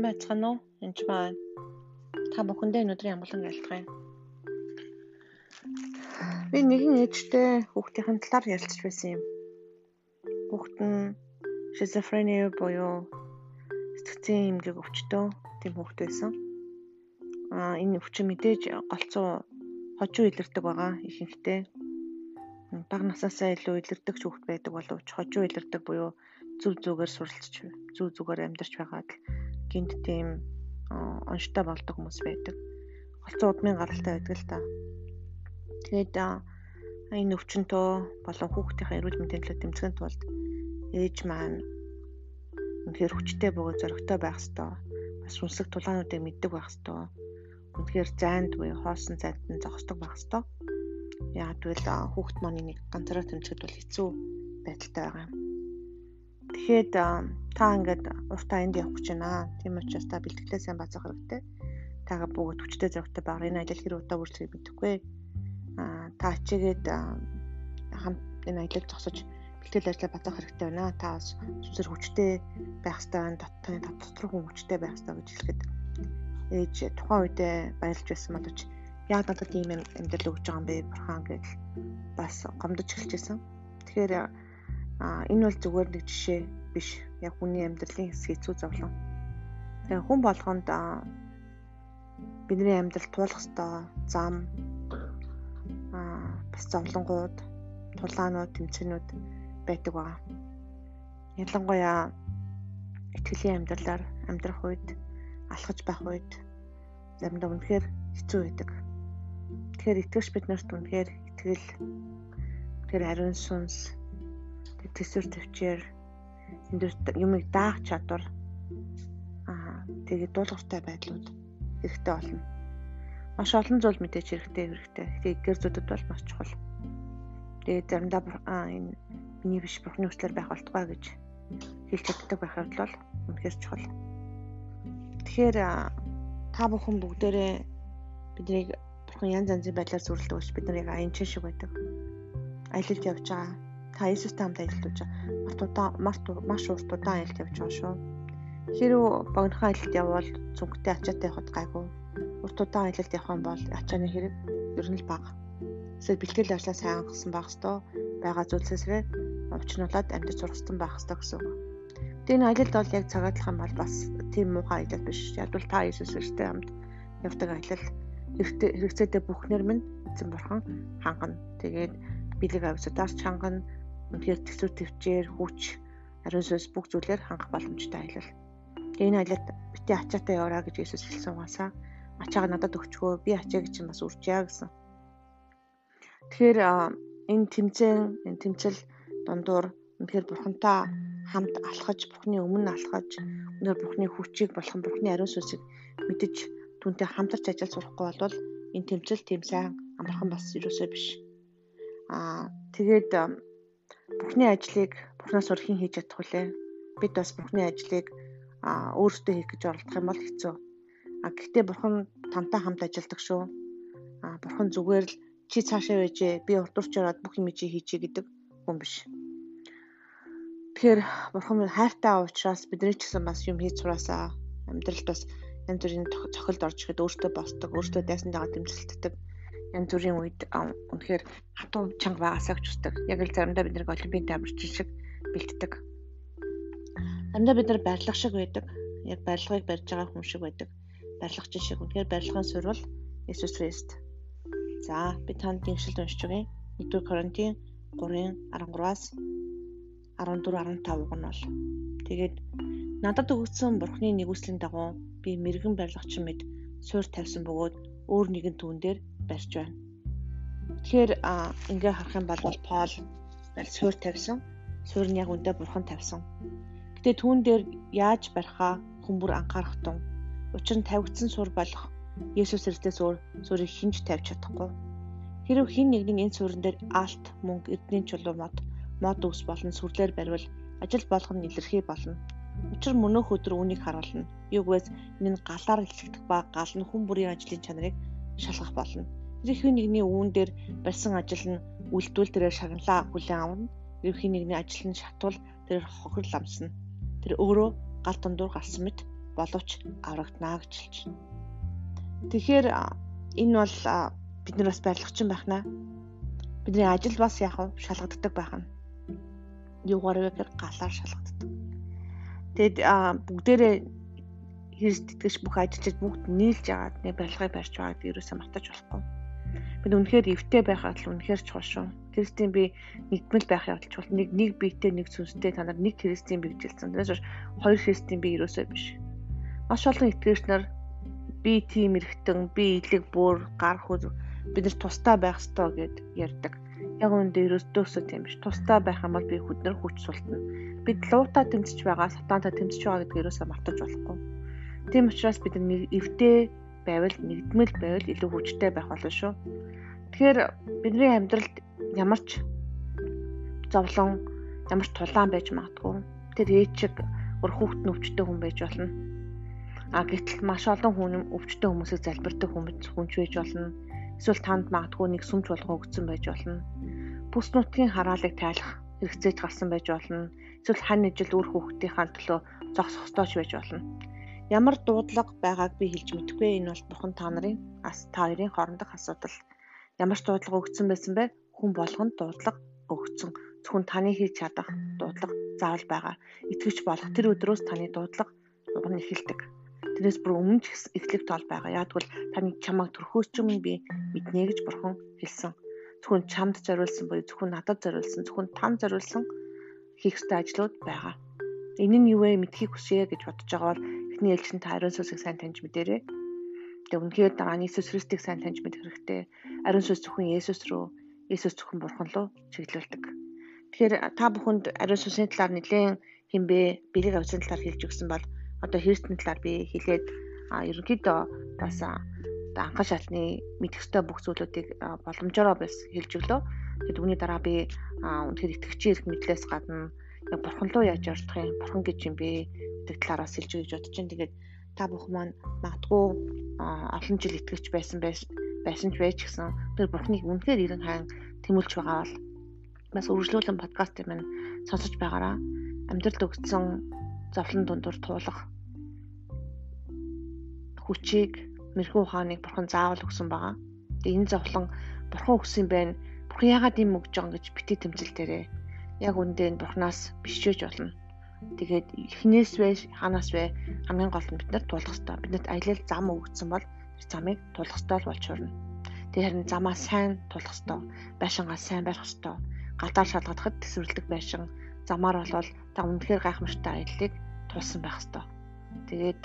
Сайн байцгаана уу? Энд маань та бүхэндээ өнөөдрийн амгалан айлтгая. Би нэгэн ээжтэй хүүхдийн талаар ярилцж байсан юм. Хүүхд нь шизофрени буюу сэтгцийн эмгэг өвчтөө тийм хүүхд байсан. Аа энэ өвчин мэдээж голцоо хожуу илэрдэг байгаа ихэнхдээ. Бага насаасаа илүү илэрдэг хүүхд байдаг боловч хожуу илэрдэг буюу зүв зүгээр суралцж зүв зүгээр амьдарч байгаад гинт тийм онштой болдог хүмүүс байдаг. Голцоо удмын гаралтай байдаг л та. Тэгээд энэ өвчнөд болон хүүхдийн эрүүл мэндийн төлөө тэмцэхийн тулд ээж маань үнэхээр хүчтэй бөгөөд зоригтой байх ёстой. Бас сүнслэг тулаануудыг мэддэг байх ёстой. Үнэхээр зайнд буюу хоосон зайд нь зогсдог байх ёстой. Яг тэгвэл хүүхд маань нэг ганцаараа тэмцэхэд бол хэцүү байдалтай байгаа юм. Тэгэхэд та ингээд уртаа энд явах гэж байна. Тийм учраас та бэлтгэлээ сайн бацаах хэрэгтэй. Тага бүгд хүчтэй зөрөгтэй байгаа. Энэ аялал хэр удаа үргэлжлэхийг мэдэхгүй. Аа та ачигээд хамт энэ аялал зогсож бэлтгэл ажлаа бацаах хэрэгтэй байна. Та бас сүнсэр хүчтэй байх хэрэгтэй. Дотны дотор хүн хүчтэй байх хэрэгтэй гэж хэлэхэд ээж тухайн үедээ баярлж байсан боловч яг надад ийм амьдрал өгж байгаа юм бэ бурхан гэж бас гомдож эхэлж байсан. Тэгэхээр А энэ бол зүгээр нэг жишээ биш. Яг хүний амьдралын хэсэг хэцүү зовлон. Тэгээ хүн болгонд бидний амьдрал туулах ёстой зам а бас зовлонгууд, тулаанууд, тэмцэнүүд байдаг ба. Ялангуяа итгэлийн амьдралаар амьдрах үед, алхаж байх үед заримдаа үнэхээр хэцүү байдаг. Тэгэхээр итгэвч бид нарт үнэхээр итгэл, тэр ариун сүнс төсвөр төвчээр юмыг даах чадвар аа тэгээд дуулууртай байдлууд хэрэгтэй болно. Маш олон зүйл мэдээж хэрэгтэй хэрэгтэй. Тэгээд гэр зүйдэд бол маш чухал. Тэгээд заримдаа энэ миний биш бурхны хүслээр байх болтугай гэж хэлж чаддаг байх бол үнэхээр чухал. Тэгэхээр та бүхэн бүгдээрээ биднийг бурхан янз янзын байдлаар зүрэлдэг учраас бид нарыг аян шиг байдаг. Аялалд явж байгаа та Иесустэй хамт аялалд март удаа март маш урт удаан аялалд явж байгаа шүү. Хэрв богинохон аялалд явбал зүнхтэй ачаатай явахд гайгүй. Урт удаан аялалд явах юм бол ачааны хэрэг ер нь л бага. Эсвэл бэлтгэл ажлаа сайн хангасан байх ёстой. Бага зүйлсээрээ уучруулад амьд зургастан байх ёстой гэсэн үг. Тэгээ энэ аялалд бол яг цагаатлах юм бол бас тийм муухай аялал биш. Бол та Иесустэй хамт явдаг аялал хэрэгцээтэй бүхнэр минь эзэн бурхан хангана. Тэгээд бэлэг авсудаар ч хангана Үнэхээр төсөв төвчээр хүч ариун сүнс бүх зүйлээр хангах боломжтой аялал. Энэ аялалд бити ачаатай яваараа гэж Иесус хэлсэн угаасаа ачааг надад өгчгөө би ачааг чинь бас үржээ гэсэн. Тэгэхээр энэ тэмцээн энэ тэмцэл дундуур үнэхээр бурхантай хамт алхаж бурхны өмнө алхаж өнөр бурхны хүчийг болгон бурхны ариун сүнсийг мэдэж түүнтэй хамтарч ажиллаж сурахгүй бол энэ тэмцэл тийм сайн амархан бас юусоо биш. Аа тэгээд Бурхны ажлыг Бурхнаас өөр хэн хийж чадах вүлээ? Бид бас Бурхны ажлыг өөрсдөө хийх гэж оролдох юм бол хэцүү. А гэхдээ Бурхан тантай хамт ажилладаг шүү. А Бурхан зүгээр л чи цаашаа байжээ би урдурч ороод бүх юм чи хийчихье гэдэг хүн биш. Тэгэхээр Бурхан хайртай учраас бидний ч гэсэн бас юм хийж сураасаа амьдралд бас янз бүрийн цохилд орж ихэд өөртөө босдог, өөртөө дайсантайгаа тэмцэлтдэг янз бүрийн үед үнэхээр хатуу чанга байгаасаа гэж үздэг. Яг л заримдаа бид нэг олимпийн тамирчин шиг бэлддэг. Заримдаа бид нар барилга шиг байдаг. Яг барилгыг барьж байгаа хүн шиг байдаг. Барилгачин шиг. Үнэхээр барилгын суурь Иесус Христ. За би танд нэгшилд уншиж өгье. 1-р Коринтын 3-ын 13-аас 14 15 гон бол. Тэгээд надад өгсөн Бурхны нэгүслийн дагуу би мэрэгэн барилгачин мэд суур тавьсан бөгөөд өөр нэгэн түүн дээр барьж байна. Тэгэхээр ингээ харах юм бол Пол суурь тавьсан. Суурь нь яг үндэ бурхан тавьсан. Гэтэ түүн дээр яаж барихаа хүмүүр анхаарах тун. Учир нь тавигдсан суурь болох Есүс Христос өөр суурийг хинж тавьж чадахгүй. Хэрв хин нэгний энэ суурин дээр алт, мөнгө, эрдэнийн чулуу мод, мод ус болон сүрлээр барьвал ажил болгоно илэрхий болно. Учир мөнөөх өдөр үүнийг харуулна. Юугвээс энэ нь галаар илчлэгдэх ба гал нь хүн бүрийн ажлын чанарыг шалгах болно. Ерөнхий нэгний үүн дээр барьсан ажил нь үлдвэл тэрээр шагналаа хүлээн авна. Ерөнхий нэгний ажил нь шатвал тэрээр хохирол амсна. Тэр өөрөө гал дундуур гарсан мэт боловч аврагдана гэж хэлж байна. Тэгэхээр энэ бол бид нар бас барилгачин байхнаа. Бидний ажил бас яг шалгагддаг байна. Юугаар вэ гэхээр галаар шалгагддаг. Тэгэд бүгдээрээ Христ итгэж бүх ажилчид бүгд нийлж агаад нэг барилгыг барьж байгаа гэдэг юусаа мартаж болохгүй. Бид үнэхээр эвтэй байхад л үнэхээр чухал шүү. Христийн би нэгдмэл байх явдал чухал. Нэг нэг биетэй нэг сүнстэй та нар нэг Христийн би гэж хэлсэн. Тэрээс хоёр Христийн би юусаа биш. Маш олон итгэгч нар би тийм эргэтэн, би илэг бүр гар хөр бид нар тустай байх ёстой гэд ярьдаг. Яг үүндээ ерөөсдөөсөө тийм биш. Тустай байх юм бол би хүднэр хүч султана. Бид луута тэмцэж байгаа, сатанта тэмцэж байгаа гэдгийг ерөөсөө мартаж болохгүй. Тийм учраас бид нар эвтэй байвал нэгдмэл байвал илүү хүчтэй байх болно шүү. Тэгэхээр бидний амьдралд ямар ч зовлон, ямар ч тулаан байж магадгүй. Тэр ээчиг өр хүүхэд нь өвчтөе хүн байж болно. А гэтэл маш олон хүн өвчтөе хүмүүсийг залбирдаг хүмүүс хүнч байж болно. Эсвэл танд магадгүй нэг сүмж болгоо өгсөн байж болно. Бүс нутгийн хараалыг тайлах хэрэгцээж гарсан байж болно. Эсвэл хань ижил үр хүүхдийнхаа төлөө зогсох ёстойч байж болно. Ямар дуудлага байгааг би хэлж мэдэхгүй. Энэ бол бурхан та нарын ас та хоёрын хоорондох асуудал. Ямар ч дуудлага өгсөн байсан бэ? Хүн болгонд дуудлага өгсөн. Зөвхөн таны хийж чадах дуудлага заавал байгаа. Итгэж болох тэр өдрөөс таны дуудлага уг нь эхэлдэг. Тэрнээс бүр өмнө ч эхлэх тол байгаа. Яг тэгвэл таны чамайг төрхөөс ч юм би мэднэ гэж бурхан хэлсэн. Зөвхөн чамд зориулсан буюу зөвхөн надад зориулсан, зөвхөн танд зориулсан хийх ёстой ажлууд байгаа. Энэ нь юу вэ мэдхийг хүсье гэж бодож байгаа бол эхний ээлжинд та ариун сүнсийг сайн таньж мэдэрэй. Тэгээ үнэхээр дараа нь Иесус Христийг сайн таньж мэдэх хэрэгтэй. Ариун сүнс зөвхөн Есүс рүү, Есүс зөвхөн Бурхан руу чиглүүлдэг. Тэгэхээр та бүхэнд ариун сүнсийн талаар нэлээд хинбэ бэлэг авсан талаар хэлж өгсөн бол одоо Христийн талаар би хэлээд ерөнхийдөө бас анхан шатны мэдэх ёстой бүх зүйлүүдийг боломжоор бас хэлж өглөө. Тэгээд үүний дараа би үнэхээр итгэгчийн эрх мэдлээс гадна яг бурхан руу яаж явах юм, бурхан гэж юм бэ гэдэг талаараас хэлж өгч бодож чинь тэгээд та бүхэн маань магадгүй олон жил итгэж байсан байсан ч байж гисэн тэр бурхныг үнэхээр ирэн хаан тэмүүлж байгаа бол бас үргэлжлүүлэн подкастыг маань сонсож байгаараа амьдралд өгсөн зовлон дундуур туулах хүчийг мэрхүү ухааныг бурхан заавал өгсөн байгаа. Тэгээ энэ зовлон бурхан өгсөн байх. Бурхан яагаад ийм өгж байгаа гэж бити тэмцэлдэрээ. Яг үндэ энэ бурханаас бишжээж болно. Тэгээд эхнээс вэ ханаас вэ хамгийн гол нь бид нар тулах хэрэгтэй. Биднэрт аялал зам өгсөн бол замыг тулах хэрэгтэй болж хүрнэ. Тэр харин замаа сайн тулах хэрэгтэй. Байшингаа сайн барих хэрэгтэй. Гадаар шалгадахад төсвөрлөдөг байшин замаар болвол та үнэхээр гайхамшигтай аяллыг тулсан байх хэрэгтэй. Тэгээд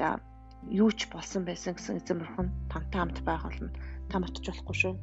юу ч болсон байсан гэсэн эзэн бурхан тантай хамт байх болно. Та мартаж болохгүй шүү.